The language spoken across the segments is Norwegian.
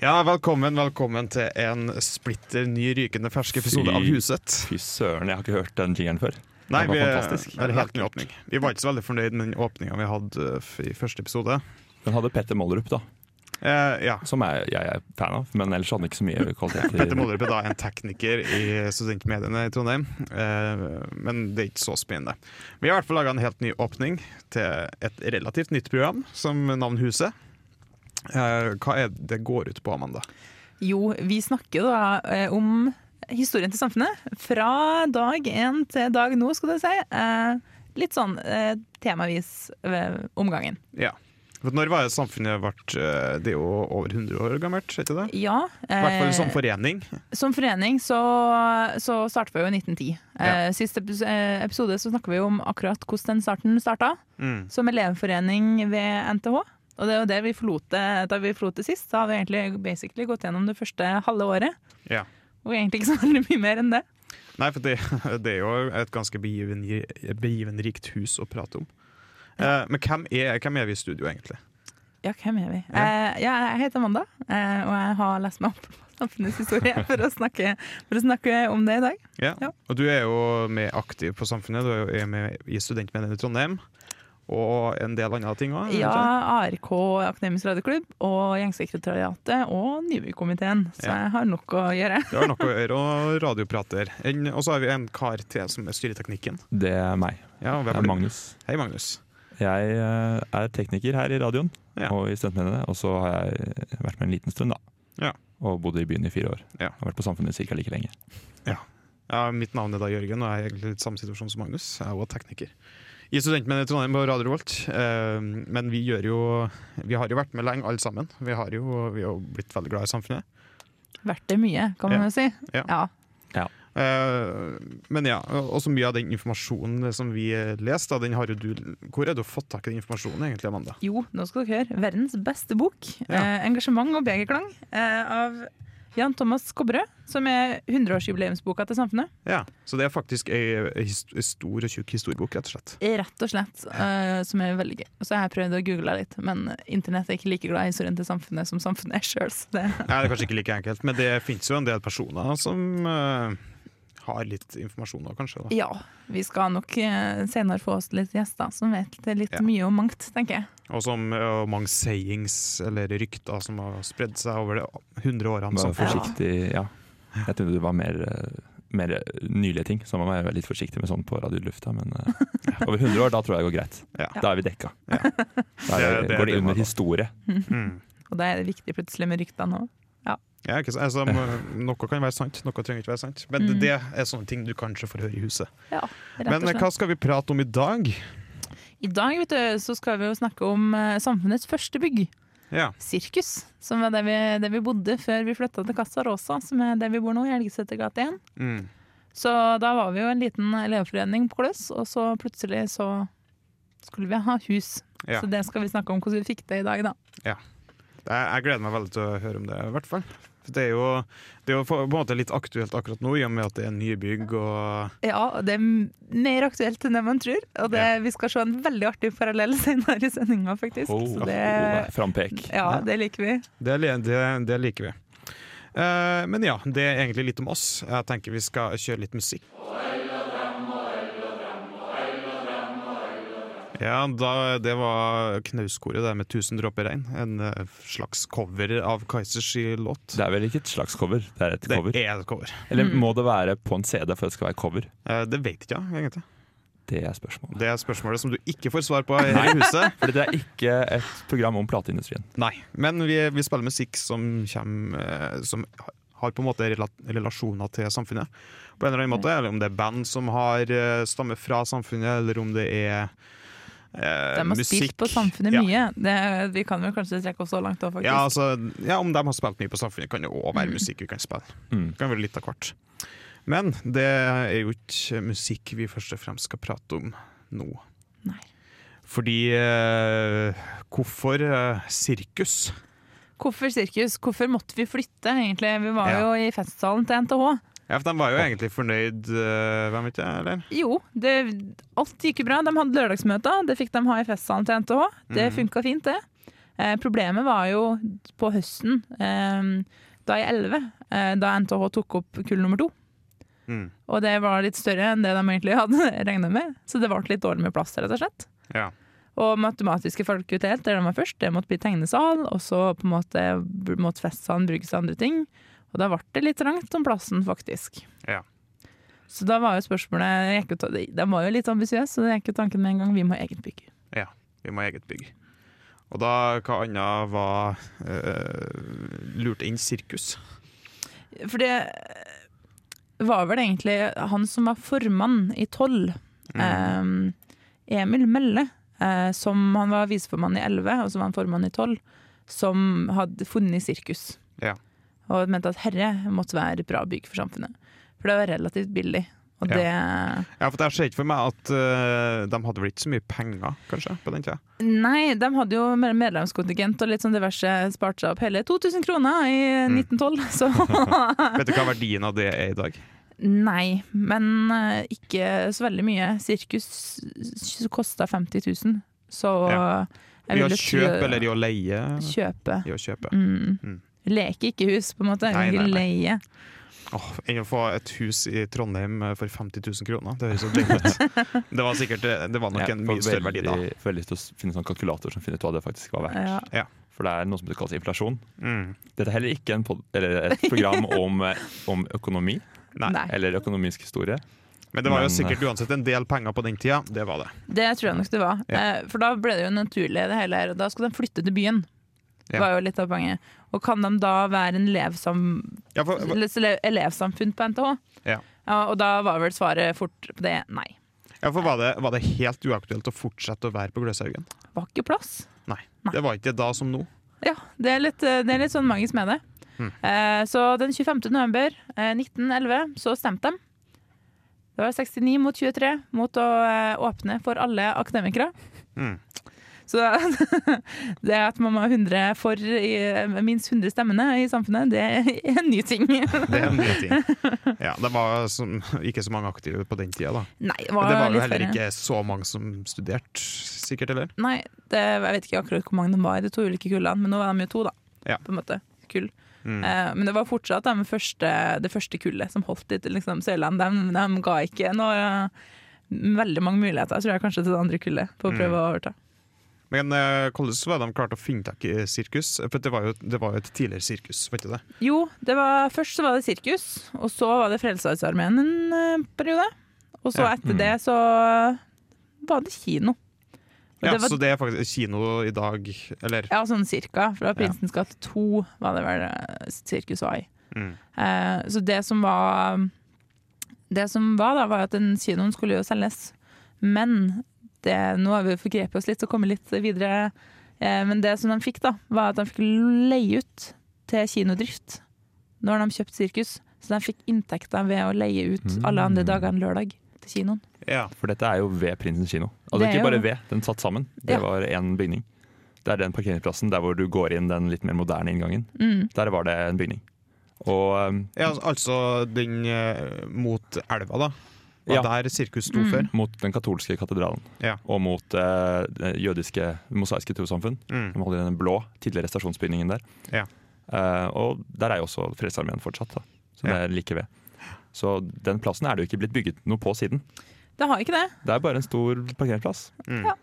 Ja, velkommen, velkommen til en splitter ny rykende fersk episode av Huset. Fy søren, jeg har ikke hørt den jingeren før. Nei, det var vi, fantastisk. det er helt ny åpning. Vi var ikke så veldig fornøyd med den åpninga vi hadde eh, f- i første episode. Den hadde Petter Mollerup, da, Eh, ja. som jeg, jeg er fan av, men ellers hadde den ikke så mye kvalitet. Petter Mollerup er da en tekniker i studentmediene i Trondheim, eh, men det er ikke så spennende. Vi har i hvert fall laga en helt ny åpning til et relativt nytt program som navn Huset. Eh, hva er det går ut på, Amanda? Jo, vi snakker da eh, om historien til samfunnet. Fra dag én til dag nå, skal du si. Eh, litt sånn temavis ved omgangen. Ja. For når var det samfunnet ble Det er jo over 100 år gammelt, ikke det? Ja. I hvert fall som forening. Som forening så, så startet vi jo i 1910. Eh, Siste eh, episode så snakka vi om akkurat hvordan den starten starta. Mm. Som elevforening ved NTH. Og det er jo det vi forlot det, da vi forlot det sist. Så har vi egentlig basically gått gjennom det første halve året. Ja. Og egentlig ikke så veldig mye mer enn det. Nei, for det, det er jo et ganske begiven- begivenrikt hus å prate om. Eh, men hvem er, hvem er vi i studio, egentlig? Ja, hvem er vi? Ja. Eh, ja, jeg heter Amanda, eh, og jeg har lest meg opp på samfunnets historie for å, snakke, for å snakke om det i dag. Ja. Ja. Og du er jo med aktiv på Samfunnet, du er jo med i Studentmediene i Trondheim. Og en del andre ting òg. Ja, ARK, Akademisk radioklubb, og Gjengsekretariatet og Nybykomiteen. Så Ja. jeg har nok å gjøre. Du har nok å gjøre, og radioprater. Og så har vi en kar til som er styreteknikken. Det er meg. Ja, hvem er er? Magnus. Hei, Magnus. Jeg eh, er tekniker her i radioen Ja. og i studentmediene, og så har jeg vært med en liten stund, da. Ja. Og bodde i byen i fire år. Ja. Har vært på Samfunnet ca. like lenge. Ja, mitt navn er da Jørgen, og jeg er egentlig litt samme situasjon som Magnus. Jeg er også tekniker. I Studentmediene i Trondheim på Radio Revolt. Eh, men vi gjør jo Vi har jo vært med lenge, alle sammen. Vi har jo, vi har jo blitt veldig glad i samfunnet. Vært det mye, kan man Ja. jo si. Ja. Ja. Eh, men ja, og så mye av den informasjonen som vi leste, den har jo du Hvor har du fått tak i den informasjonen egentlig, Amanda? Jo, nå skal dere høre. Verdens beste bok. Ja. Eh, 'Engasjement og begerklang' eh, av Jan Thomas Kobberød. Som er 100-årsjubileumsboka til Samfunnet. Ja, Så det er faktisk ei, stor og tjukk historiebok, rett og slett. Rett og slett. uh, som er veldig gøy. Så har jeg prøvd å google litt, men internett er ikke like glad i historien til samfunnet som samfunnet er sjøl. Det det er kanskje ikke like enkelt, men det fins jo en del personer som eh, har litt informasjon òg, kanskje. Da. Ja, vi skal nok eh, senere få oss litt gjester som vet litt Ja. mye om mangt, tenker jeg. Og som og mange sayings eller rykter som har spredd seg over de 100 årene. Vær forsiktig, ja. Jeg trodde det var mer, mer nylige ting, så man må være litt forsiktig med sånn på radiolufta. Men eh, over 100 år, da tror jeg det går greit. Ja. Da er vi dekka. Ja. Da er, Det- det- går det under historie. Mm. Og da er det viktig plutselig med ryktene òg. Ja, ikke? Altså, noe kan være sant, noe trenger ikke være sant. Men Mm. det er sånne ting du kanskje får høre i huset. Ja, Men hva skal vi prate om i dag? I dag vet du, så skal vi jo snakke om eh, samfunnets første bygg. Ja, Sirkus, som var det vi, det vi bodde før vi flytta til Casa Rosa, som er det vi bor nå, i Helgesetergata 1. mm. Så da var vi jo en liten elevforening på Kløss, og så plutselig så skulle vi ha hus. Ja. Så det skal vi snakke om hvordan vi fikk det i dag, da. Jeg, jeg gleder meg veldig til å høre om det, i hvert fall. For det er jo, det er jo på en måte litt aktuelt akkurat nå, i og med at det er nybygg og Ja, og det er mer aktuelt enn det man tror. Og det, vi skal se en veldig artig parallell senere i sendinga, faktisk. Oh, Så det, Frampek. ja, det liker vi. Det, det, det liker vi. Uh, men ja, det er egentlig litt om oss. Jeg tenker vi skal kjøre litt musikk. Ja, da, det var Knauskoret der med 'Tusen dråper regn'. En eh, slags cover av Kaizers låt. Det er vel ikke et slags cover, det er et Det cover. er et cover. Eller Mm. må det være på en CD for at det skal være cover? Eh, det vet ikke jeg, egentlig. Det er spørsmålet. Det er spørsmålet som du ikke får svar på her i huset. Fordi det er ikke et program om plateindustrien. Nei, men vi, vi spiller musikk som, kommer, eh, som har på en måte relasjoner til samfunnet. På en eller annen måte, eller Om det er band som har eh, stammer fra samfunnet, eller om det er eh, De har musikk. spilt på Samfunnet Ja. mye. Det, vi kan vel kanskje trekke oss så langt òg, faktisk. Ja, altså, ja, Om de har spilt mye på Samfunnet, kan det òg være Mm. musikk vi kan spille. Mm. Det kan være litt av hvert. Men det er jo ikke musikk vi først og fremst skal prate om nå. Nei. Fordi eh, Hvorfor eh, sirkus? Hvorfor sirkus? Hvorfor måtte vi flytte, egentlig? Vi var Ja. jo i festsalen til NTH. Ja, for De var jo egentlig fornøyd, hvem vet jeg, eller? Jo, det, alt gikk jo bra. De hadde lørdagsmøter, det fikk de ha i festsalen til NTH. Det mm. funka fint, det. Eh, problemet var jo på høsten, eh, da i 11, eh, da NTH tok opp kull nummer to. Mm. Og det var litt større enn det de egentlig hadde regna med, så det ble litt dårlig med plass, rett og slett. Ja. Og matematiske fakultet, der de var først, det måtte bli tegnesal, og så på en måte måtte festsalen brukes til andre ting. Og da ble det litt trangt om plassen, faktisk. Ja. Så da var jo spørsmålet jeg gikk jo ta- De var jo litt ambisiøs, så det gikk jo tanken med en gang vi må ha eget bygg. Vi må ha eget bygg. Og da, hva annet var eh, lurt inn sirkus? For det var vel egentlig han som var formann i Toll, Mm. eh, Emil Melle, eh, som han var viseformann i 11, og som var han formann i 12, som hadde funnet sirkus. Ja. Og mente at herre måtte være bra bygg for samfunnet. For det var relativt billig. Og Ja. det Ja, for Jeg ser ikke for meg at uh, de hadde vel ikke så mye penger, kanskje, på den tida. Nei, de hadde jo medlemskontingent og litt sånn diverse spart seg opp hele 2000 kroner i Mm. 1912, så Vet du hva verdien av det er i dag? Nei, men uh, ikke så veldig mye. Sirkus kosta 50 000, så Ja. I å kjøpe eller i å leie? Kjøpe. I å kjøpe. Mm. Mm. Leke ikke hus, på en måte. Nei, nei, nei. leie. Åh, Enn å få et hus i Trondheim eh, for 50 000 kroner. Det høres så deilig ut. Det var sikkert Det var nok ja, en mye større verdi da. Jeg får lyst til å finne sånn kalkulator som finner ut hva det faktisk var verdt. Ja. For det er noe som kalles inflasjon. Mm. Dette er heller ikke en pod eller et program om, eh, om økonomi eller økonomisk historie. Men det var jo Men, sikkert uansett en del penger på den tida. Det var det. Det tror jeg nok det var. Ja. Eh, For da ble det jo naturlig, det hele her. Og da skulle de flytte til byen. Ja. var jo litt av poenget. Og kan de da være en elevsam Ja, for, ele- elevsamfunn på NTH? Ja. og da var vel svaret fort på det nei. ja, for var, det, var det helt uaktuelt å fortsette å være på Gløshaugen? Var ikke plass. Nei. Nei. Det var ikke da som nå. Ja, det er litt, det er litt sånn magisk med det. Mm. Eh, så den 25. november eh, 1911 så stemte de. Det var 69 mot 23 mot å eh, åpne for alle akademikere. Mm. Så det at man må ha 100 for minst 100 stemmene i samfunnet, det er en ny ting. Det er en ny ting. Ja, det var som, ikke så mange aktive på den tida, da. Nei, det var, det var jo heller ikke så mange som studerte, sikkert, eller? Nei, det, jeg vet ikke akkurat hvor mange de var i de to ulike kullene, men nå var de jo to, da. Ja. På en måte. Kull. Mm. Uh, men det var fortsatt de første, det første kullet som holdt litt liksom, Sørland. De, de ga ikke noe veldig mange muligheter, tror jeg, kanskje til det andre kullet, på å prøve Mm. å overta. Men hvordan uh, var de klart å finne tak i sirkus? For det var jo, det var jo et tidligere sirkus, vet du det? Jo, det var, først så var det sirkus, og så var det Frelsesarmeen en eh, periode. Og så Ja. etter Mm. det så var det kino. Og Ja, det var, Så det er faktisk kino i dag, eller? ja, sånn cirka. var Prinsens gate 2 var det vel eh, sirkus var i. Mm. Uh, så det som var Det som var da, var at den kinoen skulle jo selges. Men det, nå har vi forgrepet oss litt og kommet litt videre. Eh, men det som de fikk, da, var at de fikk leie ut til kinodrift. Nå har de kjøpt sirkus, så de fikk inntekter ved å leie ut alle andre dager enn lørdag til kinoen. Ja. For dette er jo ved Prinsens kino. Altså Det ikke bare ved, den satt sammen. Det Ja. var én bygning. Det er den parkeringsplassen der hvor du går inn den litt mer moderne inngangen. Mm. Der var det en bygning. Og um, ja, altså den eh, mot elva, da. Var Ja. der sirkus sto Mm. før. mot den katolske katedralen. Ja. Og mot eh, det jødiske mosaiske trossamfunn. Mm. De holder i den blå, tidligere stasjonsbygningen der. Ja. Eh, og der er jo også Frelsesarmeen fortsatt, da. så det Ja. er like ved. Så den plassen er det jo ikke blitt bygget noe på siden. Det har ikke det. Det er bare en stor parkeringsplass. Mm. Ja.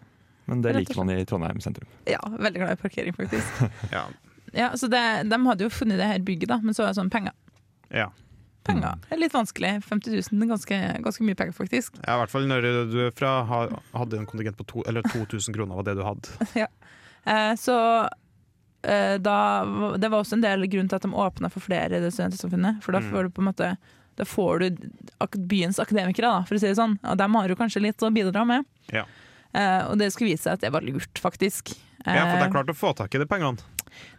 Men det liker man i Trondheim sentrum. Ja, veldig glad i parkering, faktisk. Ja. Ja, så det, De hadde jo funnet det her bygget, da, men så var det sånn penger. ja. Penger det er litt vanskelig. 50 000 er ganske, ganske mye penger, faktisk. Ja, I hvert fall når du er fra, hadde en kontingent på to, eller 2000 kroner, var det du hadde. Eh, så eh, da Det var også en del grunn til at de åpna for flere i det studentsamfunnet. For da Mm. får du på en måte Da får du byens akademikere, da, for å si det sånn. Og dem har jo kanskje litt å bidra med. Ja. Eh, og det skulle vise seg at det var lurt, faktisk. Ja, for de er klarte å få tak i de pengene.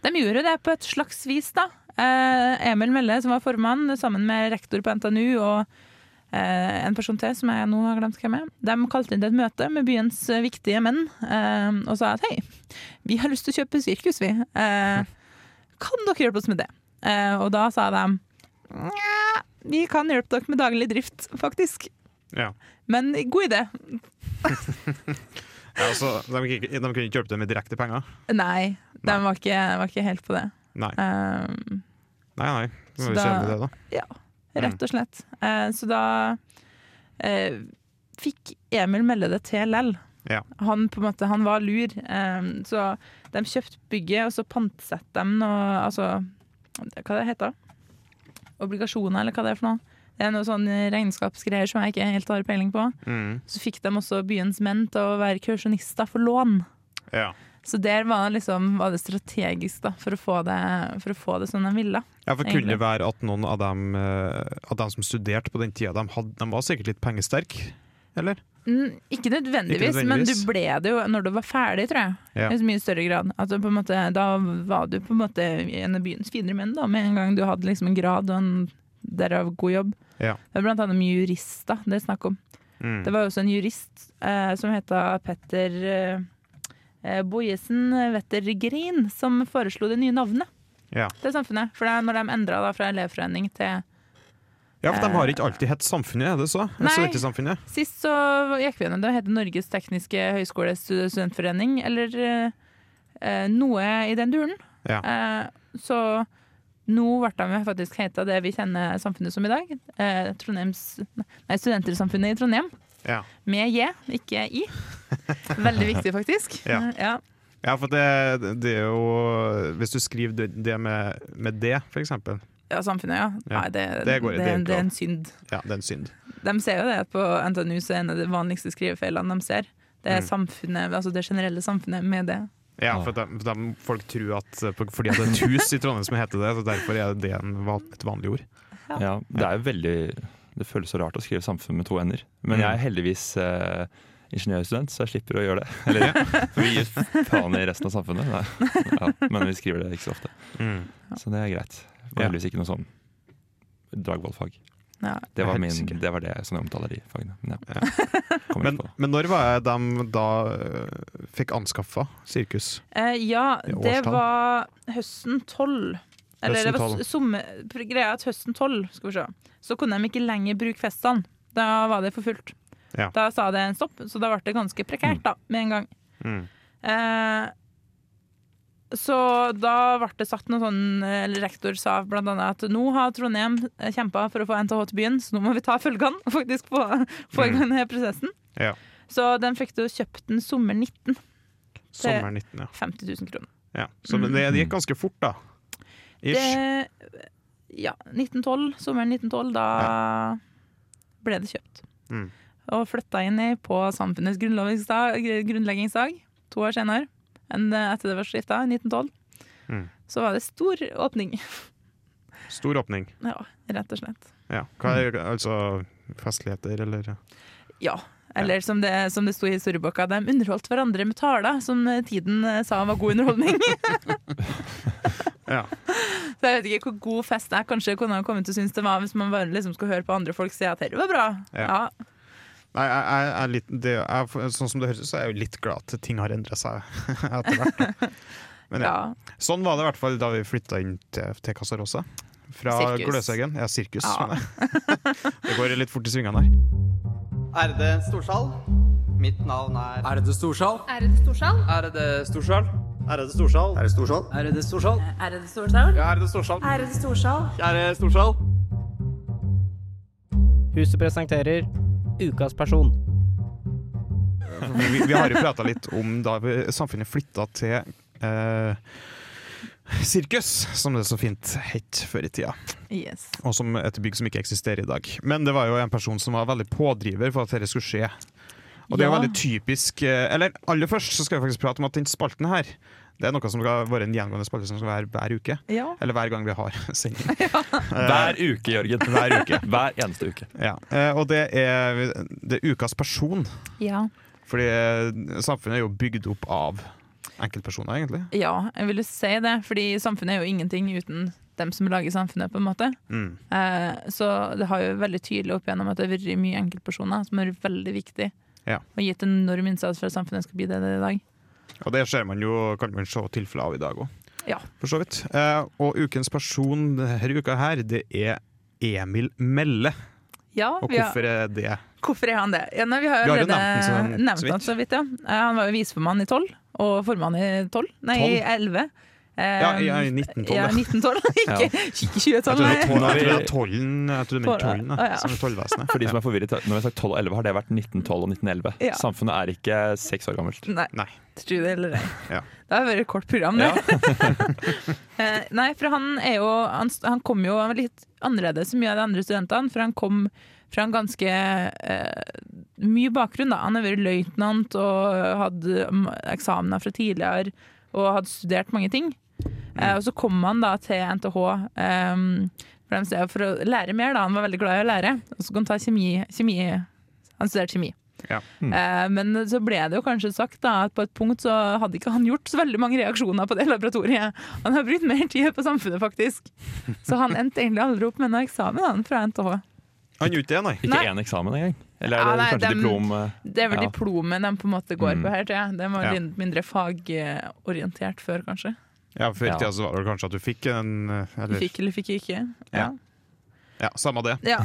de gjorde det på et slags vis, da. Eh, Emil Melle, som var formann, sammen med rektor på NTNU og eh, en person til som jeg nå har glemt hvem er. De kalte inn til et møte med byens eh, viktige menn og sa at hei, vi har lyst til å kjøpe sirkus, vi. Eh, kan dere hjelpe oss med det? Eh, og da sa de nja, vi kan hjelpe dere med daglig drift, faktisk. Ja. Men god idé. Ja, altså, de, de kunne ikke hjelpe deg med direkte penger? Nei, de Nei. var ikke, var ikke helt på det. Nei, Um, nei. nei. Det Så var jo kjedelig, det, da. ja, rett og slett. Eh, så da eh, fikk Emil melde det til Lell. Ja. Han, på en måte, han var lur, eh, så de kjøpte bygget, og så pantsatte de noe Altså, hva det heter Obligasjoner, eller hva det er for noe. Det er noe sånn regnskapsgreier som jeg ikke helt har peiling på. Mm. Så fikk de også byens menn til å være kausjonister for lån. Ja. Så der var det, liksom, var det strategisk da, for, å få det, for å få det som de ville. Ja, for Kunne det være at noen av dem, eh, av dem som studerte på den tida, de, hadde, de var sikkert litt pengesterke? Eller? Mm, ikke, nødvendigvis, Ikke men du ble det jo når du var ferdig, tror jeg. Ja. I mye større grad. Altså, måte, da var du på en måte en av byens finere menn, da, med en gang du hadde liksom en grad og en derav god jobb. Ja. Det er blant annet mye jurister det er snakk om. Mm. Det var også en jurist eh, som heta Petter eh, Bojesen Wettergrin som foreslo det nye navnet Ja. til samfunnet. For det er når de endra fra elevforening til ja, for de har ikke alltid hett Samfunnet, er det så? Nei. Sist så gikk vi gjennom det. Det heter Norges tekniske høgskole studentforening, eller eh, eh, noe i den duren. Ja. Eh, så nå ble de faktisk heta det vi kjenner samfunnet som i dag. Eh, nei, Studentersamfunnet i Trondheim. Ja. Med J, ikke I. Veldig viktig, faktisk. Ja. ja. Ja, for det, det er jo Hvis du skriver det, det med, med det, for eksempel. Ja, samfunnet, ja. Ja, Nei, det, det går- det, det er det, er en synd. Ja, det er en synd. De ser jo det at på NTNU så er en av de vanligste skrivefeilene de ser. Det er Mm. samfunnet, altså det generelle samfunnet med det. Ja, for, de, for de, folk tror at fordi at det er et hus i Trondheim som heter det, så derfor er det en, et vanlig ord. Ja, det er jo veldig Det føles så rart å skrive samfunn med to ender. Men jeg er heldigvis eh, ingeniørstudent, så jeg slipper å gjøre det. Eller, for vi gir faen i resten av samfunnet. Ja, men vi skriver det ikke så ofte. Så det er greit. Det var heldigvis ikke noe sånn Dragvoll-fag. Ja. Det, var min- det var det som jeg omtaler de fagene. Men ja. Ja. Men, men når var det de da eh, fikk anskaffa sirkus? Eh, ja, det var høsten 12. Eller det var 12. Greia at høsten 12, skal vi se, så kunne de ikke lenger bruke festene. Da var det for fullt. Ja. Da sa det en stopp, så da ble det ganske prekært da, med en gang. Mm. Eh, så da ble det satt noe sånn eller Rektor sa blant annet at nå har Trondheim kjempa for å få NTH til byen, så nå må vi ta følgene og faktisk få, få i gang denne prosessen. Mm. Ja. Så den fikk du kjøpt den sommer 19. Sommer 19, ja. 50 000 kroner. ja. Så det, det gikk ganske fort, da. Ish. Ja, 1912, sommeren 1912, da ble det kjøpt. Mm. Og flytta inn i på samfunnets grunnleggingsdag to år senere enn etter det var skifta, i 1912. Mm. Så var det stor åpning. Stor åpning. Ja, rett og slett. Ja. Hva er altså festligheter, eller? Ja. Eller som det, som det sto i historieboka, de underholdt hverandre med taler som tiden sa var god underholdning. Ja. Så jeg vet ikke hvor god fest jeg kanskje kunne ha kommet til å synes det var hvis man bare liksom skulle høre på andre folk si at dette var bra. Ja. Ja. Nei, jeg, jeg, er litt, det, jeg, sånn som det høres ut, så er jeg jo litt glad at ting har endra seg etter hvert. Men ja. Ja. Sånn var det i hvert fall da vi flytta inn til, til Casa Rosa. Fra Sirkus. Gløshaugen. Ja, sirkus. Ja. det går litt fort i svingene her. Ærede storsal. Mitt navn er Ærede storsal. Ærede storsal. Ærede storsal. Ærede storsal. Ærede storsal. Ærede storsal. Ærede storsal. Ja, ærede storsal. Ærede storsal. Kjære storsal. Huset presenterer Ukas person. Vi, vi har jo prata litt om da samfunnet flytta til eh, sirkus, som det så fint het før i tida. Yes. Og som et bygg som ikke eksisterer i dag. Men det var jo en person som var veldig pådriver for at dette skulle skje. Og det er Ja. veldig typisk eh, Eller aller først så skal vi faktisk prate om at den spalten her Det er noe som skal være en gjengående spalte som skal være hver uke. Ja. Eller hver gang vi har sending. Hver uke, Jørgen. Hver uke. Hver eneste uke. Ja. Eh, Og det er, det er ukas person. ja. Fordi eh, samfunnet er jo bygd opp av enkeltpersoner, egentlig. Ja, jeg ville si det. Fordi samfunnet er jo ingenting uten dem som lager samfunnet, på en måte. Mm. Eh, så det har jo veldig tydelig opp igjennom at det har vært mye enkeltpersoner som har vært veldig viktig. Ja. Og gitt en enorm innsats for at samfunnet skal bli det det er i dag. Og det ser man jo, kan man se tilfeller av i dag òg, Ja. for så vidt. Eh, og ukens person denne uka her, det er Emil Melle. Ja, Og hvorfor har, er det? hvorfor er han det? Ja, nei, vi har Vi har jo nevnt den så- nevnt så vidt. han så vidt. Ja. Eh, Han var jo viseformann i 12, og formann i 12. Nei, i 11. Eh, Ja, i- i 1912, Ja, ja. 1912. ikke, ikke Jeg 2012, nei. jeg tror det var tollen, jeg det tollen, som er tollvesenet. For de som er forvirret, når vi har sagt 12 og 11, har det vært 1912 og 1911. Ja. Samfunnet er ikke seks år gammelt. Nei, Nei. Tro det eller ei. Ja. Det har vært et kort program, det. Ja. Nei, for han er jo Han, han kom jo litt annerledes enn mye av de andre studentene, for han kom fra en ganske eh, mye bakgrunn. da. Han har vært løytnant og hadde mm, eksamener fra tidligere og hadde studert mange ting. Eh, og så kom han da til NTH eh, for, for å lære mer. da. Han var veldig glad i å lære. Og så kan han ta kjemi. kjemi. Han studerte kjemi. Ja. Eh, men så ble det jo kanskje sagt da, at på et punkt så hadde ikke han gjort så veldig mange reaksjoner på det laboratoriet. Han har brukt mer tid på samfunnet, faktisk. Så han endte egentlig aldri opp med noen eksamen han, fra NTH. Han gjorde ikke det, nei. Ikke Nei. én eksamen engang. Eller er Ja, det nei, kanskje dem- diplom? eh, Det er vel Ja. diplomet de på en måte går Mm. på her, tror jeg. Det var Ja. mindre fagorientert før, kanskje. Ja, Før i Ja. tida så var det kanskje at du fikk en eh, eller, Fikk eller fikk ikke. Ja. Ja. Samme det. Ja.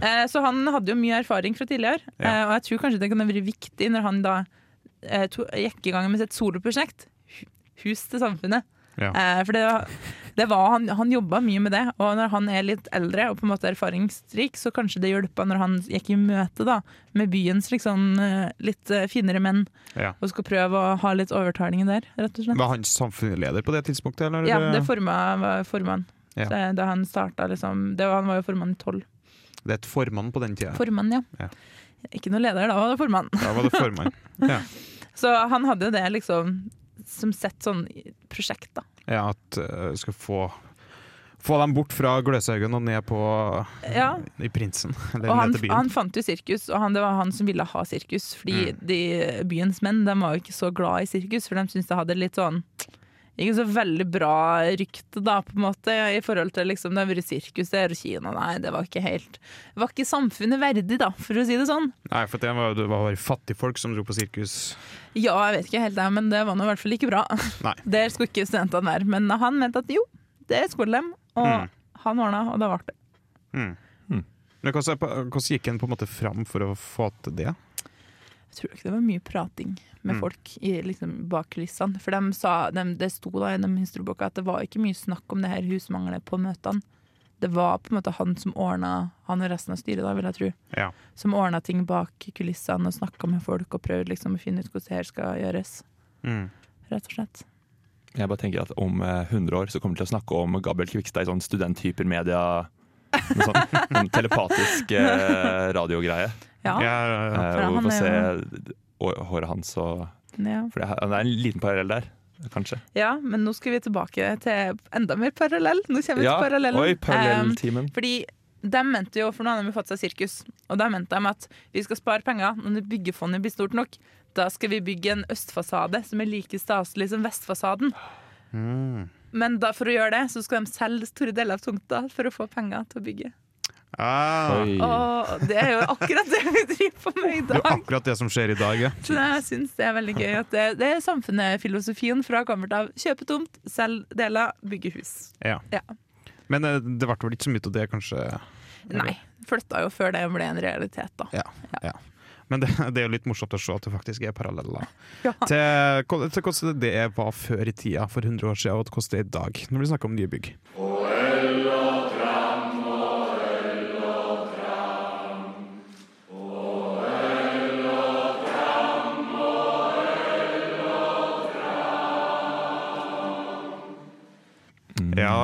Eh, så han hadde jo mye erfaring fra tidligere, eh, og jeg tror kanskje det kan ha vært viktig når han da eh, to, gikk i gang med sitt soloprosjekt, Hus til samfunnet. Ja. Eh, for det, var- det var, han, han jobba mye med det, og når han er litt eldre og på en måte erfaringsrik, så kanskje det hjelpa når han gikk i møte da, med byens liksom, eh, litt eh, finere menn, Ja. og skulle prøve å ha litt overtalinger der, rett og slett. Var han samfunnsleder på det tidspunktet? Eller? Ja, det forma var formann. Ja. Så Da han starta, liksom det var, Han var jo formann i tolv. Det er et formann på den tida. Formann, ja. Ja. Ikke noe leder, da var det formann. Da var det formann. Ja, Så han hadde jo det liksom som sett sånn prosjekt, da. ja at uh, skal få få dem bort fra Gløshaugen og ned på Ja, i Prinsen. Eller og han, han fant jo sirkus, og han, det var han som ville ha sirkus. Fordi Mm. de byens menn de var jo ikke så glad i sirkus, for de syntes det hadde litt sånn ikke så veldig bra rykte, da, på en måte, i forhold til liksom, det har vært sirkus der og Kina. Nei, det var ikke helt Det var ikke samfunnet verdig, da, for å si det sånn. Nei, for det var, det var bare fattigfolk som dro på sirkus. Ja, jeg vet ikke helt det, men det var nå i hvert fall ikke bra. Nei. Der skulle ikke studentene være. Men han mente at jo, det skulle de. Og Mm. han ordna, og det ble det. Mm. Mm. Men hvordan, hvordan gikk en på en måte fram for å få til det? Jeg tror ikke det var mye prating med Mm. folk i, liksom, bak kulissene. For de sa, de, det sto da i den historieboka at det var ikke mye snakk om det her husmanglet på møtene. Det var på en måte han som ordna, han og resten av styret, da, vil jeg tro, Ja. som ordna ting bak kulissene og snakka med folk og prøvde liksom, å finne ut hvordan det her skal gjøres. Mm. Rett og slett. Jeg bare tenker at om eh, 100 år så kommer vi til å snakke om Gabriel Kvikstad i sånn studenthypermedia. Noe sånn, sånn telepatisk eh, radiogreie. Ja. Ja, Eh, for og er se håret hans og ja. For det er en liten parallell der, kanskje. Ja, men nå skal vi tilbake til enda mer parallell. Nå kommer vi Ja, til parallellen. oi, Um, parallelltimen. fordi de mente jo, for nå har de fått seg sirkus, og da mente de at vi skal spare penger når byggefondet blir stort nok. Da skal vi bygge en østfasade som er like staselig som vestfasaden. Mm. Men da, for å gjøre det, så skal de selge store deler av tomta for å få penger til å bygge. Ah, Og det er jo akkurat det vi driver på med i dag. det er akkurat det som skjer i dag, ja. Så jeg syns det er veldig gøy at det, det er samfunnsfilosofien fra gammelt av. Kjøpe tomt, selg deler, bygge hus. ja. Ja. Men eh, det ble vel ikke så mye av det, kanskje? Nei, flytta jo før det ble en realitet, da. Ja. ja. Men det, det er jo litt morsomt å se at det faktisk er paralleller Ja. til, til hvordan det var før i tida, for 100 år siden, og hvordan det er i dag, når vi snakker om nye bygg. Mm.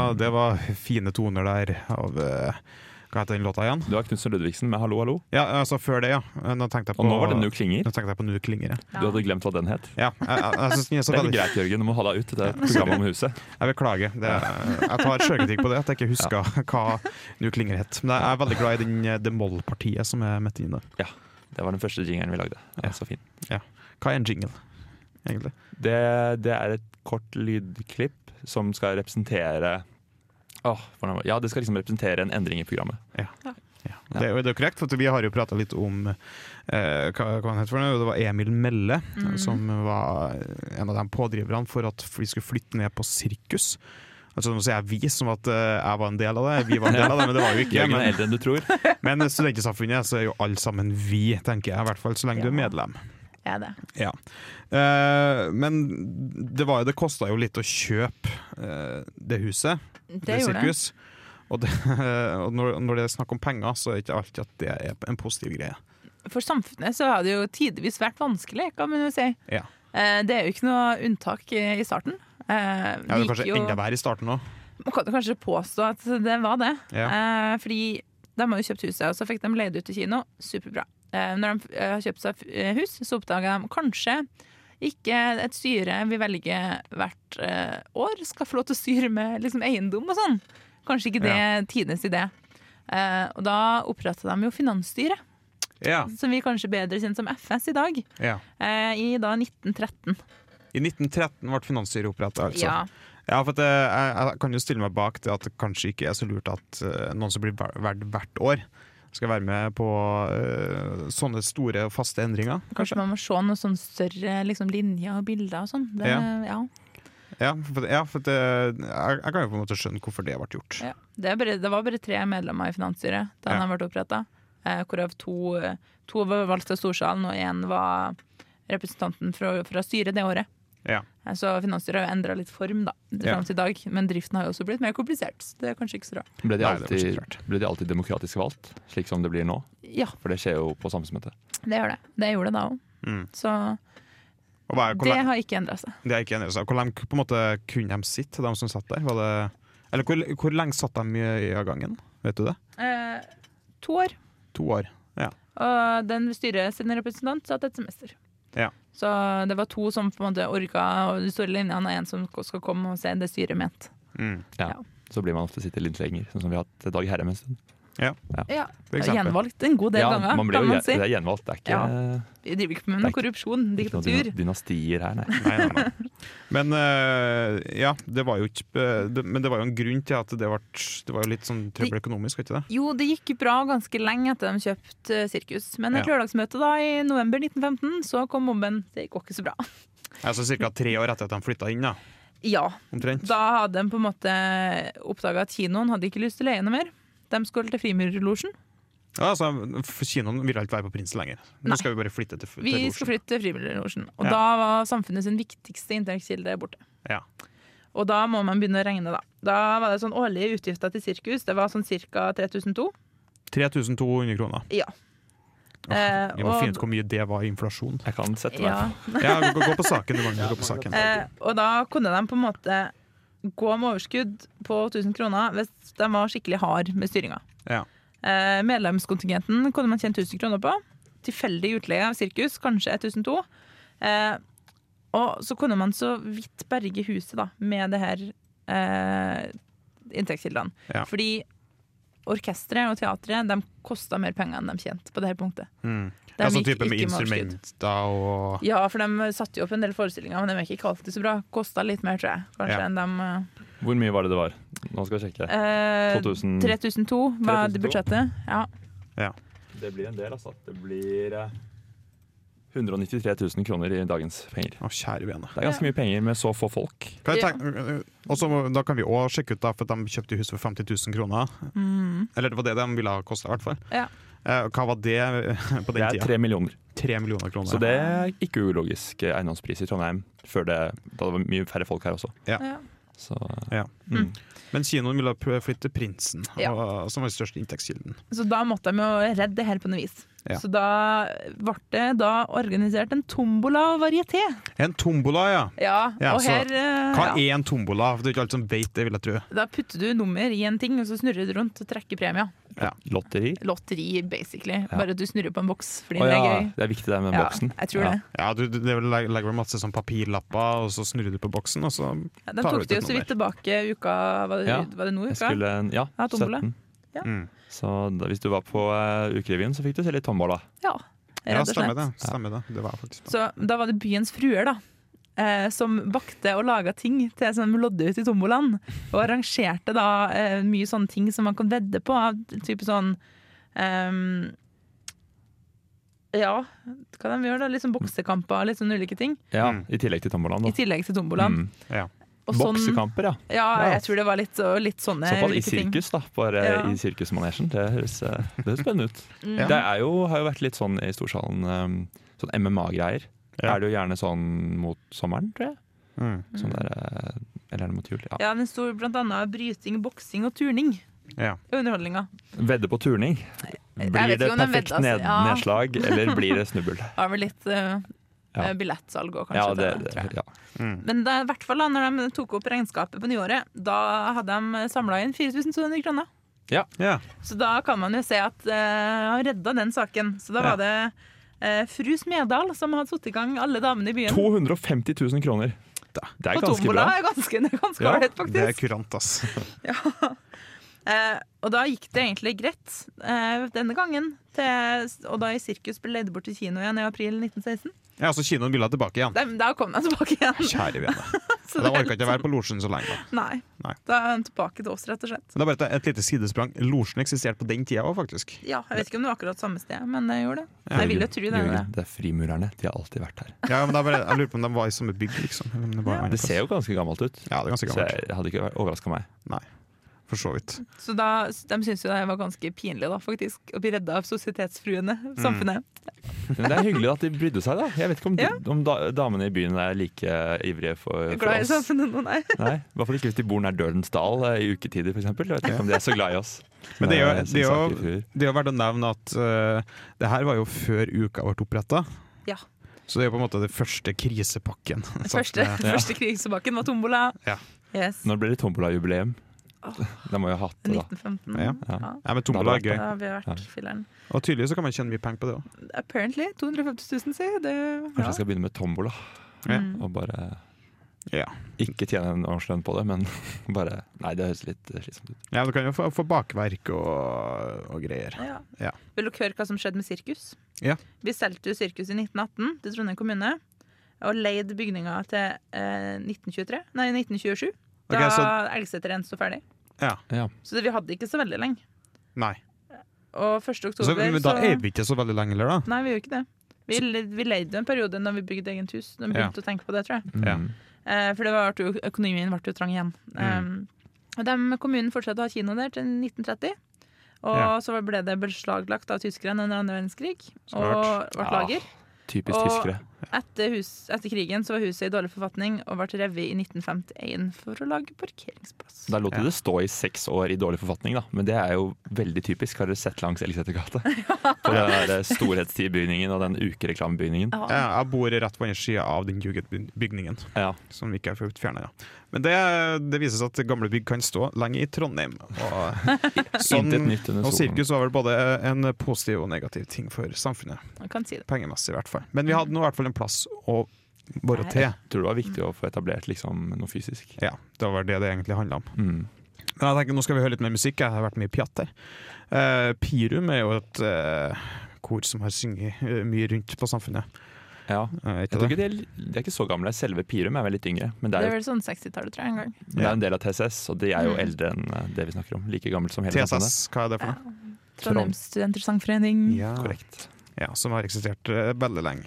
Ja, det var fine toner der av eh, Hva heter den låta igjen? Du har Knutsen Ludvigsen med 'Hallo, hallo'. Ja, altså før det, ja. Nå tenkte jeg på Og nå var det Nu klinger. Nå tenkte jeg på Nu klinger, ja. Du hadde glemt hva den het. ja jeg, jeg, jeg, synes den er så Det er veldig, greit, Jørgen. Du må ha deg ut. Det er et program om huset. jeg beklager. Det, jeg tar sjølkritikk på det, at jeg ikke husker hva Nu klinger het. Men jeg er veldig glad i den, eh, det moll-partiet som er midt inne. Det var den første jingeren vi lagde. Ja. Ja, så fin. Hva er en jingle, egentlig? Det, det er et kort lydklipp som skal representere Var- ja, det skal liksom representere en endring i programmet. Ja. Det, er jo- det er korrekt, for vi har jo prata litt om eh, hva, hva han het for noe. Det var Emil Melle mm. som var en av de pådriverne for at vi skulle flytte ned på sirkus. Altså Nå sier jeg vi som at eh, jeg var en del av det, vi var en del av det, men det var jo ikke. Er Men, men Studentsamfunnet så er jo alle sammen vi, tenker jeg. I hvert fall så lenge du er medlem. Er det. Ja. Eh, men det, var det kosta jo litt å kjøpe eh, det huset. Det gjorde det. sirkus. Og, det, og når, når det er snakk om penger, så er det ikke alltid at det er en positiv greie. For samfunnet så har det jo tidvis vært vanskelig, kan man jo si. Ja. Eh, Det er jo ikke noe unntak i i starten. Eh, Ja, det er kanskje jo- enda verre i starten òg. Man kan kanskje påstå at det var det. Ja. Eh, fordi de har jo kjøpt huset, og så fikk de leid ut til kino. Superbra. Eh, når de eh, har kjøpt seg eh, hus, så oppdager de kanskje ikke et styre vi velger hvert år skal få lov til å styre med liksom, eiendom og sånn. Kanskje ikke det er tidenes idé. Og da oppretta de jo Finansstyret, Ja, som vi kanskje bedre kjent som FS i dag, ja. i da 1913. I 1913 ble finansstyret oppretta, altså. Ja. Ja, for eh, jeg, jeg kan jo stille meg bak det at det kanskje ikke er så lurt at noen som blir verdt hvert år, skal være med på uh, sånne store, faste endringer. Kanskje man må se noen sånne større liksom, linjer og bilder og sånn. Ja. ja. Ja, for, ja, for at, eh, jeg, jeg kan jo på en måte skjønne hvorfor det ble gjort. Ja. Det, bare, det var bare tre medlemmer i finansstyret da den ble oppretta. Eh, hvorav to, to var valgt av Storsalen, og én var representanten fra, fra styret det året. Ja. Så finansstyret har jo endra litt form da, fram til i dag, men driften har jo også blitt mer komplisert. Så det er kanskje ikke så rart. Ble de, Nei, det alltid, så ble de alltid demokratisk valgt, slik som det blir nå? Ja, For det skjer jo på samfunnsmøtet. det gjør det. Det gjorde det da òg. Mm. Så Og hva det har ikke endra seg. det har ikke endret seg. hvor lenge på en måte kunne de sitte, de som satt der? Var det, eller hvor, hvor lenge satt de i, i gangen? Vet du det? Eh, to år. To år. ja. Og den styret sin representant satt et semester. Ja. Så det var to som på en måte orka og de store linjene, og en som skal komme og se det styret ment. Mm. Ja. Ja. Så blir man ofte sitte litt lenger, sånn som vi har hatt Dag Herrem en stund. Ja, ja. Gjenvalgt en god del Ja, ganger, man blir kan jo man si. det er gjenvalgt, det er ikke, Ja. Vi driver ikke med Det noe korrupsjon, diktatur. dynastier her, nei. Nei, nei, nei. Men uh, ja, det var jo ikke eh, det, Men det var jo en grunn til at det ble Det var litt sånn trøbbel økonomisk, ikke det? Jo, det gikk bra ganske lenge etter de kjøpte eh, sirkus. Men et Ja. lørdagsmøte da i november 1915, så kom mobben. Det gikk ikke så bra. Altså ca. tre år etter at de flytta inn, da, Ja, omtrent. da hadde de på en måte oppdaga at kinoen hadde ikke lyst til å leie noe mer. De skulle til Frimurlosjen. Ja, altså, Kinoen vil ikke være på Prinsen lenger. Nå Nei. skal vi bare flytte til, til Vi Losjen. skal flytte til Frimurlosjen. Og Ja. da var samfunnet sin viktigste inntektskilde borte. Ja. Og da må man begynne å regne, da. Da var det sånn årlige utgifter til sirkus. Det var sånn ca. 3200. 3200 kroner. Ja. Eh, Vi må og- finne ut hvor mye det var i inflasjon. Jeg kan sette meg ja. Ja, gå, gå på saken. Du må gå på saken. Eh, og da kunne de på en måte gå med overskudd på 1000 kroner hvis de var skikkelig hard med styringa. Ja. Eh, medlemskontingenten kunne man tjene 1000 kroner på. Tilfeldig utleie av sirkus, kanskje 1002. Eh, og så kunne man så vidt berge huset da, med det her eh, inntektskildene. Ja. Fordi orkesteret og teatret de kosta mer penger enn de tjente på det her punktet. Mm. De Ja, gikk type med instrumenter og Ja, for de satte jo opp en del forestillinger, men de er ikke alltid så bra. Kosta litt mer, tror jeg. Kanskje Ja. enn de Hvor mye var det det var? Nå skal jeg sjekke. eh, 2000 3002 var 3002. det budsjettet. Ja. Det blir en del, altså. Det blir eh, 193 000 kroner i dagens penger. Å, kjære vene. Det er ganske mye penger med så få folk. Kan jeg tenke- også, Da kan vi òg sjekke ut, da, for de kjøpte hus for 50 000 kroner. Mm. Eller det var det de ville ha kosta, i hvert fall. Ja. Eh, hva var det på Det den er tida? tre millioner. Tre millioner kroner. Så det er ikke ulogisk eiendomspris i Trondheim før det, da det var mye færre folk her også. Ja. Ja. Så Ja. mm. Men kinoen ville flytte Prinsen, Ja. og, som var den største inntektskilden. Så da måtte de jo redde det her på noe vis. Ja. Så da ble det da organisert en tombola-varieté. En tombola, ja. Ja, Ja, og så her eh, Hva ja. er en tombola? For Det er ikke alle som vet det, vil jeg tro. Da putter du nummer i en ting, og så snurrer du rundt og trekker premie. lotteri. Lotteri, basically. Ja. Bare at du snurrer på en boks fordi Å det er gøy. det er viktig det med Ja, boksen. jeg tror Ja. det. Ja, du, du, det er legger masse sånn papirlapper, og så snurrer du på boksen, og så Ja, Den tar du tok ut de et jo så vidt tilbake uka Var det, Ja. var det nå uka? skulle, ja, Ja, 17. Ja. mm. Så da, hvis du var på uh, Ukerevyen, så fikk du se litt tombola. Ja, Ja, rett og stemmer slett. det. Stemmer det. Det var faktisk. Så da var det Byens fruer, da. Eh, som bakte og laga ting til som lodde ut i tombolaen. Og arrangerte da eh, mye sånne ting som man kan vedde på. av Type sånn ehm, Ja, hva de gjør da? Litt sånn boksekamper, litt sånn ulike ting. Ja, Mm. I tillegg til tombolaen. I tillegg til tombolaen. Mm. Ja. Og sånn- Boksekamper, ja. Ja, Ja. jeg tror det var litt, litt sånne Såpass i sirkus, da. Bare Ja. i sirkusmanesjen. Det høres, eh, det høres spennende ut. Mm. Det er jo, har jo vært litt sånn i storsalen, um, sånn MMA-greier. Ja. Er det jo gjerne sånn mot sommeren, tror jeg. Mm. Sånn der, eh, eller er det mot jul? Ja. Ja, den står blant annet bryting, boksing og turning. Ja. Underholdninga. Vedde på turning. Blir det perfekt vedder, ned, altså. Ja. nedslag, eller blir det snubbel? Har vel litt uh, Ja. eh, billettsalg òg, kanskje. Ja, det, det, det, ja. Mm. Men i hvert fall da når de tok opp regnskapet på nyåret, da hadde de samla inn 4200 kroner. ja. Så da kan man jo se at uh, han redda den saken. Så da Ja. var det fru Smedal som hadde satt i gang alle damene i byen. 250 000 kroner. Det er ganske bra. ganske, det er ganske Ja, faktisk. Det er kurant, ass. Eh, og da gikk det egentlig greit eh, denne gangen. Til, og da i sirkus ble leid bort til kino igjen i april 1916. Ja, så kinoen ville tilbake igjen. Da, da kom den tilbake igjen. Kjære vene. Så da det orka ikke å være på losjen så lenge. da. Nei. Nei. Da er den tilbake til oss, rett og slett. Men det er bare et, et lite sidesprang. Losjen eksisterte på den tida òg, faktisk. Ja, Jeg vet ikke om det var akkurat samme sted, men det gjorde det. Ja. Jeg vil jo tro det. det. Det er frimurerne. De har alltid vært her. Ja, men det er bare, Jeg lurer på om de var i samme bygg, liksom. det Ja. Det ser jo ganske gammelt ut. Ja, det er ganske gammelt. Så jeg hadde ikke overraska meg. Nei, for så vidt. Så da, De syntes jo det var ganske pinlig, da, faktisk, å bli redda av sosietetsfruene. Samfunnet. Men det er hyggelig at de brydde seg, da. Jeg vet ikke om, Ja. om da, damene i byen er like ivrige for, for Glad i oss. samfunnet nå, nei. Nei, I hvert fall ikke hvis de bor nær Dølensdal eh, i uketider, f.eks. Jeg vet ikke om de er så glad i oss. Men det er jo, det er jo, det er jo verdt å nevne at uh, det her var jo før uka ble oppretta. Ja. Så det er jo på en måte den første krisepakken. Den første, ja. første krisepakken var tombola. Ja. Yes. Når blir det tombola-jubileum? De må jo ha hatt det, da. 1915. Ja. Ja. Ja. Ja, men tombola er gøy. Da har vært Ja. filleren. Og tydeligvis så kan man tjene mye penger på det òg. Apparently 250 000, si. Det, Kanskje jeg skal begynne med tombola, Mm. og bare Ja. ikke tjene en årslønn på det, men bare Nei, det høres litt eh, slitsomt ut. ja, du kan jo få, få bakverk og, og greier. Ja. Ja. Vil dere høre hva som skjedde med sirkus? Ja. Vi solgte sirkus i 1918 til Trondheim kommune. Og leide bygninga til eh, 1923, nei 1927. Da okay, så- Elgseter sto ferdig. Ja. Ja. Så det, vi hadde ikke så veldig lenge. Nei. Og 1. Så, men da er vi ikke så veldig lenge heller, da. Nei, vi gjør ikke det. Vi, vi leide jo en periode når vi bygde eget hus. Når vi Ja. begynte å tenke på det, tror jeg. Mm. Eh, for det var, jo- økonomien ble jo trang igjen. Mm. Um, og de, kommunen fortsatte å ha kino der til 1930. Og Ja. så ble det beslaglagt av tyskerne under andre verdenskrig. Og ble Ja. lager. Typisk Og- tyskere. Etter, hus, etter krigen så var huset i dårlig forfatning og ble revet i 1951 for å lage parkeringsplass. Da lot du det stå i seks år i dårlig forfatning, da. Men det er jo veldig typisk. Har dere sett langs Elgsetergata? På den der Storhetstidbygningen og den ukereklamebygningen. Ja. Ja, jeg bor rett på en sida av den Juget-bygningen, Ja. som ikke er fått fjerna. Ja. Men det, det viser seg at gamle bygg kan stå lenge i Trondheim. Og, sånn, og sirkus var vel både en positiv og negativ ting for samfunnet. Man kan si det. Pengemessig, i hvert fall. Men vi hadde nå i hvert fall en plass å være til. Jeg tror det var viktig å få etablert liksom, noe fysisk. Ja, det var det det egentlig handla om. Mm. Men jeg tenker, Nå skal vi høre litt mer musikk. Jeg har vært mye pjatt her. Uh, Pirum er jo et uh, kor som har sunget uh, mye rundt på samfunnet. Ja. Jeg ikke tror det? ikke de, er, de er ikke så gamle. Selve Pirum er vel litt yngre. Men det Det er vel sånn 60-tallet, tror jeg, en gang. men det er en del av TSS, og de er jo Mm. eldre enn det vi snakker om. Like gammelt som hele samfunnet. TSS, hva er det for noe? Trondheims studentersangforening Ja. Korrekt. ja, Som har eksistert veldig lenge.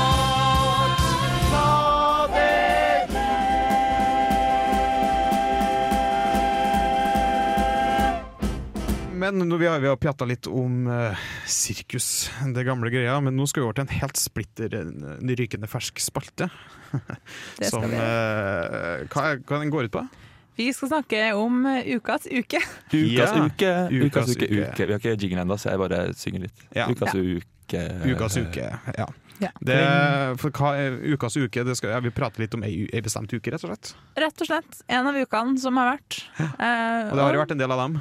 Men nå, vi har, vi har pjatta litt om eh, sirkus, det gamle greia. Men nå skal vi over til en helt splitter en rykende fersk spalte. Det som vi. eh, hva, er- hva den går ut på? Vi skal snakke om eh, ukas uke. Ukas Ja. uke, ukas Ukas uke, uke. uke. Vi har ikke jingle ennå, så jeg bare synger litt. Ja. Ukas Ja. uke. Ukas uke, ja. Ja. Det, for hva er ukas uke? Det skal, ja, vi prater litt om ei, ei bestemt uke, rett og slett. Rett og slett en av ukene som har vært. Eh, Og det har jo vært en del av dem.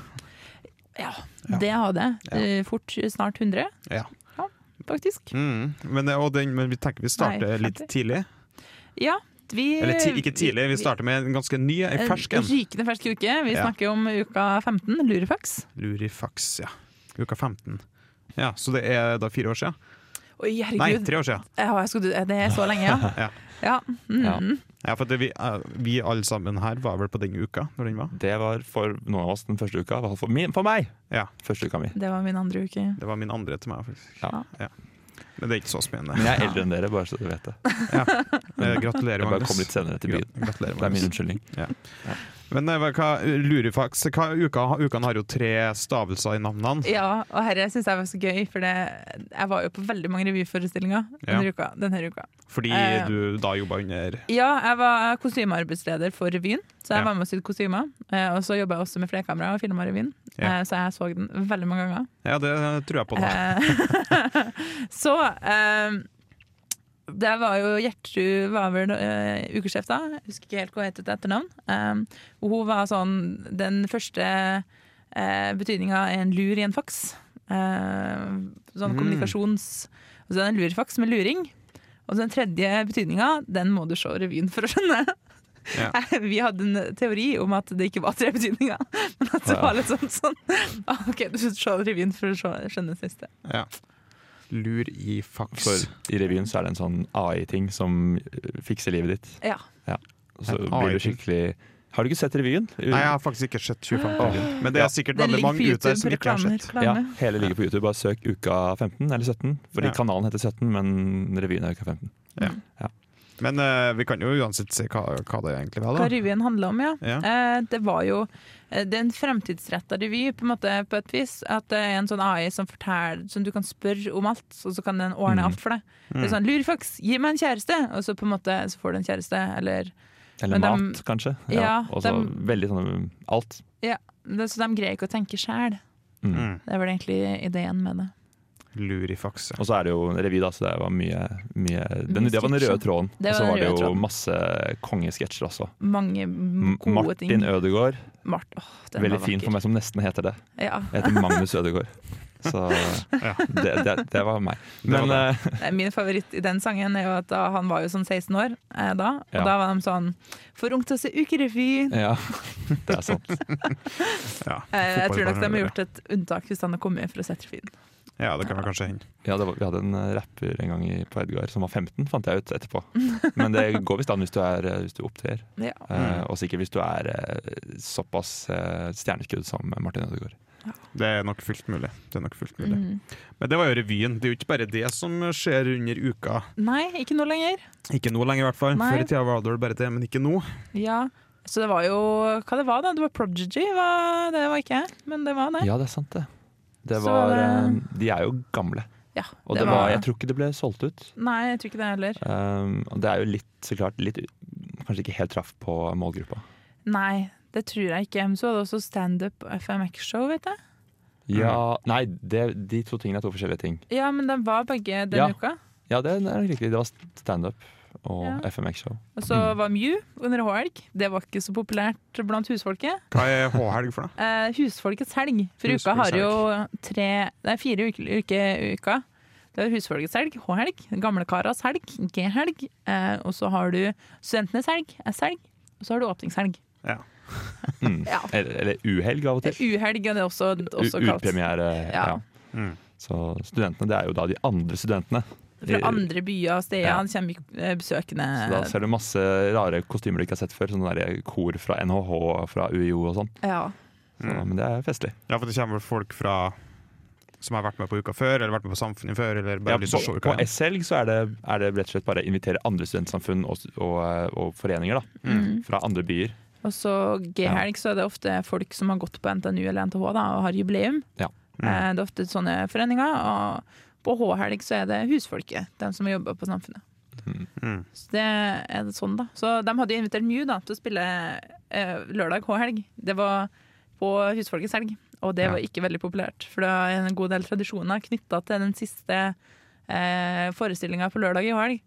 Ja, det har det. Eh, Fort snart 100. Ja. faktisk. Mm. Men, og den, men vi tenker vi starter Nei, litt tidlig. Ja, vi Eller ti, ikke tidlig, vi starter med en ganske ny, en fersk en. Rykende fersk uke. Vi Ja. snakker om uka 15, Lurifax. Lurifax, ja. Uka 15. Ja, Så det er da fire år siden? Oi, Nei, tre år siden. Ja, det er så lenge, ja. Ja. Ja. Mm. Ja, for det, vi, eh, vi alle sammen her var vel på den uka, når den var? Det var for noen av oss den første uka. For, min, for meg! Ja. Første uka mi. Det var min andre uke. Det var min andre til meg, faktisk. Ja. Men det er ikke så spennende. Men jeg er eldre enn dere, bare så du vet det. Ja. Gratulerer, Jeg bare Magnus. kom litt senere til byen. Det er min Magnus. unnskyldning. Men eh, hva, Lurifax, hva, uka, ukene har jo tre stavelser i navnene. Ja, og herre syns jeg var så gøy, for det, jeg var jo på veldig mange revyforestillinger denne, Ja. uka, denne uka. Fordi Eh. du da jobba under Ja, jeg var kostymearbeidsleder for revyen, så jeg Ja. var med og sydde kostymer. Eh, og så jobba jeg også med flerkamera og filma revyen, Ja. eh, så jeg så den veldig mange ganger. Ja, det tror jeg på. nå. Eh, så eh, det var jo Gjertrud var vel uh, ukesjef da. Jeg husker ikke helt hva hun het til etternavn. Um, og hun var sånn Den første uh, betydninga er en lur i en faks. Uh, sånn Mm. kommunikasjons... Og så er det en lurfaks med luring. Og så den tredje betydninga, den må du se revyen for å skjønne. Ja. Vi hadde en teori om at det ikke var tre betydninger, men at det var litt sånn sånn. OK, du se revyen for å skjønne skjønne siste. Ja. Lur i faks. For i revyen så er det en sånn AI-ting som eh, fikser livet ditt. Ja. Så blir du skikkelig Har du ikke sett revyen? Nei, jeg har faktisk ikke sett 25 oh. Men det er sikkert ja. veldig mange ute som ikke har sett. Ja, hele ligger på YouTube. Bare søk uka 15 eller 17. Fordi Ja. kanalen heter 17, men revyen er uka 15. Men uh, vi kan jo uansett se hva, hva det egentlig var. da. Hva revyen handler om, ja. Ja. Eh, det var jo eh, det er en fremtidsretta revy, på, en måte, på et vis. At det er en sånn AI som forteller Som du kan spørre om alt, og så kan den ordne Mm. alt for deg. Det Mm. er sånn 'Lurfaks, gi meg en kjæreste!' Og så på en måte Så får du en kjæreste, eller Eller mat, kanskje. Ja, Og så veldig sånn alt. det, Så de greier ikke å tenke sjæl. Mm. Mm. Det er vel egentlig ideen med det. Lurifaks. ja. Og så er det jo revy, da, så det var mye, mye den, Det var den røde tråden. Og så var det jo tråden. masse kongesketsjer også. Mange gode Martin ting. Ødegaard. Mart, oh, den Veldig var fin for meg som nesten heter det. Ja. Jeg heter Magnus Ødegaard. Så Ja. det, det, det var meg. Det var Men det. eh, Min favoritt i den sangen er jo at da, han var jo sånn 16 år eh, da, og Ja. da var de sånn For ung til å se ukerevy. ja, det er sant. Ja, Eh, jeg tror nok de har gjort et unntak hvis han har kommet fra Setrefyen. Ja, det kan vel kanskje hende. Ja, det var, vi hadde en eh, rapper en gang i, på Edgar som var 15, fant jeg ut etterpå. Men det går visst an hvis du, er, eh, hvis du opptrer. Ja. Eh, og sikkert hvis du er eh, såpass eh, stjerneskudd som Martin Ødegaard. Det er nok fullt mulig. Det er nok fullt mulig. Mm. Men det var jo revyen. Det er jo ikke bare det som skjer under uka. Nei, ikke nå lenger. Ikke nå lenger, i hvert fall. Nei. Før i tida var det bare det, men ikke nå. Ja, Så det var jo Hva det var da? Det var Prodigy? Det var ikke jeg, men det var det. Ja, det er sant, det. Det var, det- eh, de er jo gamle. Ja, Og det det var, var- jeg tror ikke det ble solgt ut. Nei, jeg tror ikke det heller. Um, og det er jo litt, så klart, litt Kanskje ikke helt traff på målgruppa. Nei, det tror jeg ikke. Men så var det også standup FMX-show, vet jeg. Ja, Nei, det, de to tingene er to forskjellige ting. Ja, men den var begge den Ja. uka. Ja, det er nok riktig. Det var standup og Ja. FMX-show. Og så var Mew under H-helg. Det var ikke så populært blant husfolket. Hva er H-helg for noe? Eh, husfolkets helg. For uka har jo tre Det er fire uker uke, uka. Det er husfolkets helg, H-helg, gamlekaras helg, G-helg. Eh, og så har du studentenes helg, S-helg. Og så har du åpningshelg. Mm. Ja. Eller, eller uhelg av og til. U-helg er det også, også kalt. Utpremiere. Ja. Ja. Mm. Så studentene, det er jo da de andre studentene. Fra andre byer og steder Ja. kommer eh, besøkende Så da ser du masse rare kostymer du ikke har sett før. Sånne der kor fra NHH og fra UiO og sånn. Ja. Så, Mm. Men det er festlig. Ja, for det kommer folk fra som har vært med på Uka før, eller vært med på Samfunnet før, eller bare Ja, lyst til å på Uka på. S-helg så er det, er det rett og slett bare å invitere andre studentsamfunn og, og, og foreninger da, Mm. fra andre byer. Og så G-helg så er det ofte folk som har gått på NTNU eller NTH da, og har jubileum. Ja. Mm. Eh, Det er ofte sånne foreninger. Og på H-helg så er det husfolket, de som jobber på Samfunnet. Mm. Så det er det sånn da. Så de hadde jo invitert Mew da, til å spille eh, lørdag H-helg. Det var på Husfolkets helg, og det Ja. var ikke veldig populært. For det er en god del tradisjoner knytta til den siste eh, forestillinga på lørdag i H-helg,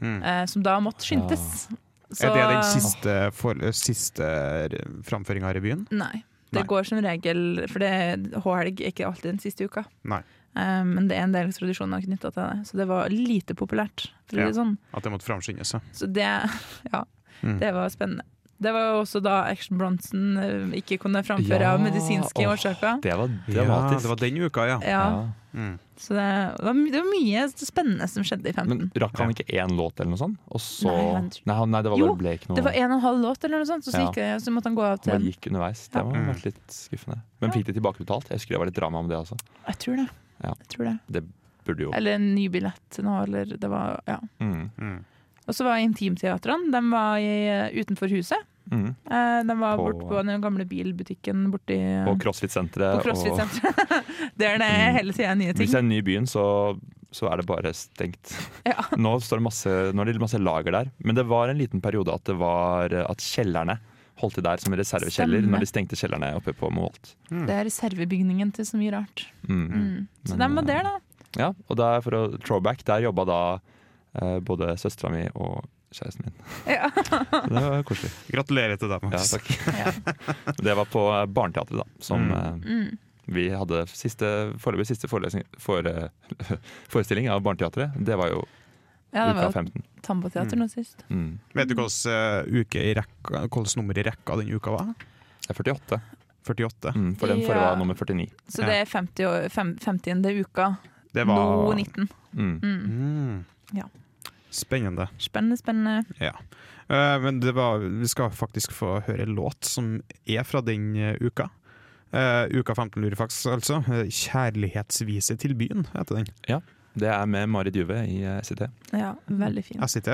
Mm. eh, som da måtte skyndes. Så- Er det den siste, for, siste framføringa av revyen? Nei. Det Nei. går som regel For H-helg er ikke alltid den siste uka. Nei. Eh, men det er en del tradisjoner knytta til det, så det var lite populært. Ja. det sånn. At det måtte framskyndes. ja. Så det, ja, Mm. det var spennende. Det var jo også da Action Bronson eh, ikke kunne framføre Ja, av medisinske åh. årsaker. Det var Ja, dramatisk. det var den uka, ja. Ja, Mm. så det var, det var mye spennende som skjedde i 15. Men rakk han ikke én låt eller noe sånt? Og så Nei, han- Nei, det var Jo, bare ble ikke noe Det var en og en halv låt, eller noe sånt, så, så, gikk så måtte han gå av til Han gikk underveis. Det Ja. må litt skuffende. Men fikk det tilbakebetalt? Jeg husker det var litt drama om det også. Jeg tror det. Ja. Jeg tror det. Det burde jo Eller en ny billett nå, eller det var Ja. mm. Mm. Og så var Intimteatrene, de var i, utenfor huset. Mm. Eh, De var På- bort på den gamle bilbutikken borti På CrossFit-senteret. på CrossFit og... Der det Mm. hele tida er nye Hvis det er en ny i byen, så, så er det bare stengt. Ja. Nå, står det masse, nå er det masse lager der. Men det var en liten periode at det var at kjellerne holdt til der som reservekjeller Stemme. når de stengte kjellerne oppe på Moholt. Det er reservebygningen til så mye rart. Mm. Mm. Så Men, de var der, da. Ja, og der for å throwback, der jobba da eh, både søstera mi og kjæresten min. Ja. Så Det var koselig. Gratulerer til deg, Max. Ja, takk. Det var på eh, Barneteatret, da. Som Mm. eh, Mm. vi hadde siste, foreløpig siste forelesning, fore, forestilling av Barneteatret. Det var jo ja, det var 15. Tamboteater nå sist. Mm. Vet du hvilken uke i rekka, hvilket nummer i rekka den uka var? Det er 48, 48. mm, for den forrige Ja. var nummer 49. Så det er 50, år- fem, 50. uka. Det var Nå 19. Mm. Mm. Mm. Ja. Spennende. Spennende, spennende. Ja. Uh, men det var, vi skal faktisk få høre en låt som er fra den uh, uka. Uh, uka 15 Lurifax, altså. Eh, 'Kjærlighetsvise til byen' heter den. Det er med Marit Juve i eh, SIT. Ja, veldig fin. SIT.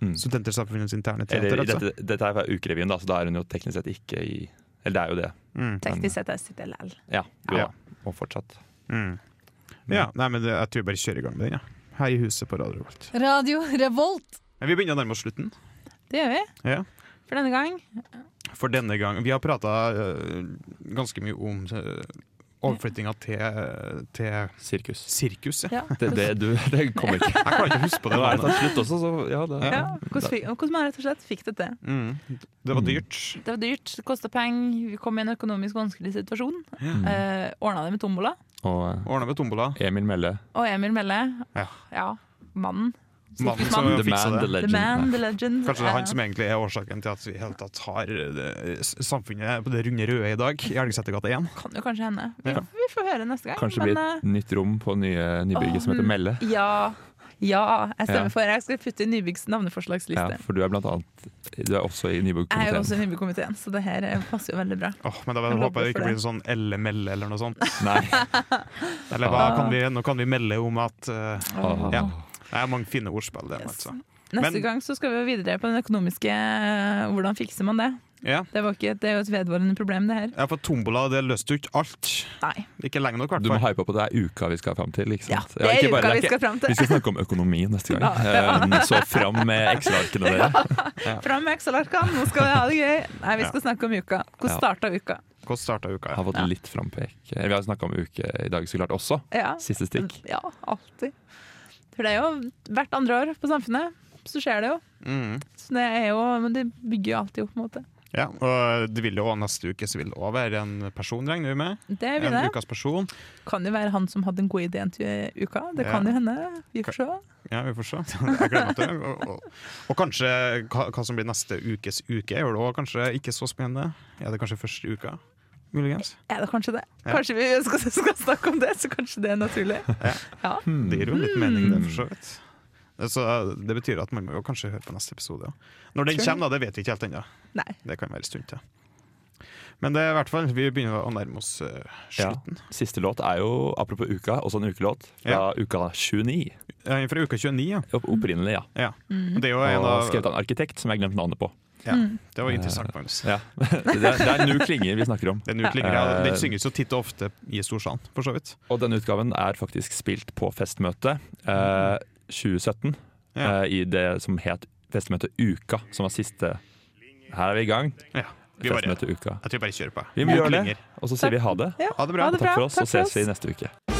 Mm. Studentersamfunnets interne Eller, teater, altså. dette, dette er fra Ukerevyen, da, så da er hun jo teknisk sett ikke i Eller det er jo det. Mm. Teknisk sett er SIT LL. Ja, jo Ja. da. Og fortsatt. Mm. Ja, nei, men det, jeg tror jeg bare kjører i gang med den, ja. Her i huset på Radio Revolt. Radio Revolt. Men vi begynner å nærme oss slutten. Det gjør vi. Ja. For denne gang. For denne gang Vi har prata ganske mye om uh, overflyttinga til, til Sirkus. sirkus. Ja. Ja. Det, det, du, det kommer ikke. Jeg klarer ikke å huske på det. Det slutt også, så ja. Det, Ja, hvordan, fikk, hvordan man rett og slett fikk det til. Mm. Det var dyrt. Det var dyrt, det kosta penger, vi kom i en økonomisk vanskelig situasjon. Mm. Eh, Ordna det med tombola. Og eh, Ordna med tombola. Emil Melle. Og Emil Melle, Ja. ja, mannen. Mannen som fiksa man, the det. legend. The man, the legend. Kanskje det er han Eh, som egentlig er årsaken til at vi helt tatt har det, samfunnet på det runde røde i dag, i Elgesetergata 1. Kan jo kanskje hende. Vi, Ja. vi får høre neste gang. Kanskje det blir et nytt rom på nye nybygget som heter Melle. eh, Ja, ja, jeg stemmer Ja. for. Jeg skal putte i Nybyggs Ja, navneforslagsliste. for du er blant annet Du er også i jeg er også i Nybygg-komiteen, så det her eh, passer jo veldig bra. Oh, men da Jeg håper jeg det ikke blir en sånn elle-melle eller noe sånt. Nei. Eller hva kan vi, nå kan vi melde om at uh, ah. Ja. Det er mange fine ordspill, det. Yes. Altså. Neste Men- gang så skal vi jo videre på den økonomiske eh, Hvordan fikser man det? Ja. Det, var ikke, det er jo et vedvarende problem, det her. ja, for tombola det løste jo ikke alt. Nei. Ikke lenge nok, i Du må hype opp at det er uka vi skal fram til. Ikke sant? Ja, det er ikke bare- uka det er vi skal fram Vi skal snakke om økonomi neste gang. Ja, ja. Så fram med Excel-arkene dere. Fram med Excel-arkene, nå skal vi ha det gøy! Nei, vi skal snakke om uka. Hvordan Ja. starta uka? Hvordan starta uka? Har fått litt frampek. Eh, Vi har snakka om uke i dag så klart også. Ja. Siste stikk. Ja, alltid. For det er jo hvert andre år på Samfunnet, så skjer det jo. Mm. Så det er jo, men det bygger jo alltid opp, på en måte. Ja, og det vil jo neste uke så vil det òg være en person, regner vi med. Det vil En det. ukas person. Kan jo være han som hadde en god idé til uka. Det Ja. kan jo hende. Vi får se. Ja, vi får se. Jeg gleder meg til det. Og, og, og kanskje hva som blir neste ukes uke, er jo òg kanskje ikke så spennende. Er det kanskje første uka? Muligens. Er det kanskje det? Ja. Kanskje vi skal, skal snakke om det, så kanskje det er naturlig. Ja. Det gir jo litt mening, det, for så vidt. Så det betyr at man må jo kanskje høre på neste episode. Ja. Når den kommer, da, det vet vi ikke helt ennå. Det kan være en stund til. Men det er i hvert fall, vi begynner å nærme oss eh, Ja. slutten. Siste låt er jo, apropos uka, også en ukelåt fra uka 29. Ja. Fra uka 29, ja. Opprinnelig, ja. ja. Mm. Det er jo en Og av skrevet av en arkitekt som jeg glemte navnet på. Ja. Mm. Det var interessant, Magnus. Ja. Det, er, det er Nu Klinger vi snakker om. Den, klinger, ja, Eh, den synges jo titt og ofte i Storsand, for så vidt. Og denne utgaven er faktisk spilt på festmøtet eh, 2017. Ja. eh, I det som het Festmøte Uka, som var siste Her er vi i gang. Ja. Vi bare, Festmøte Uka. jeg tror bare kjører på. Vi må gjøre det, og så sier vi ha det. Ja. Ha det bra. Ha det Takk for bra. oss, så ses vi neste uke.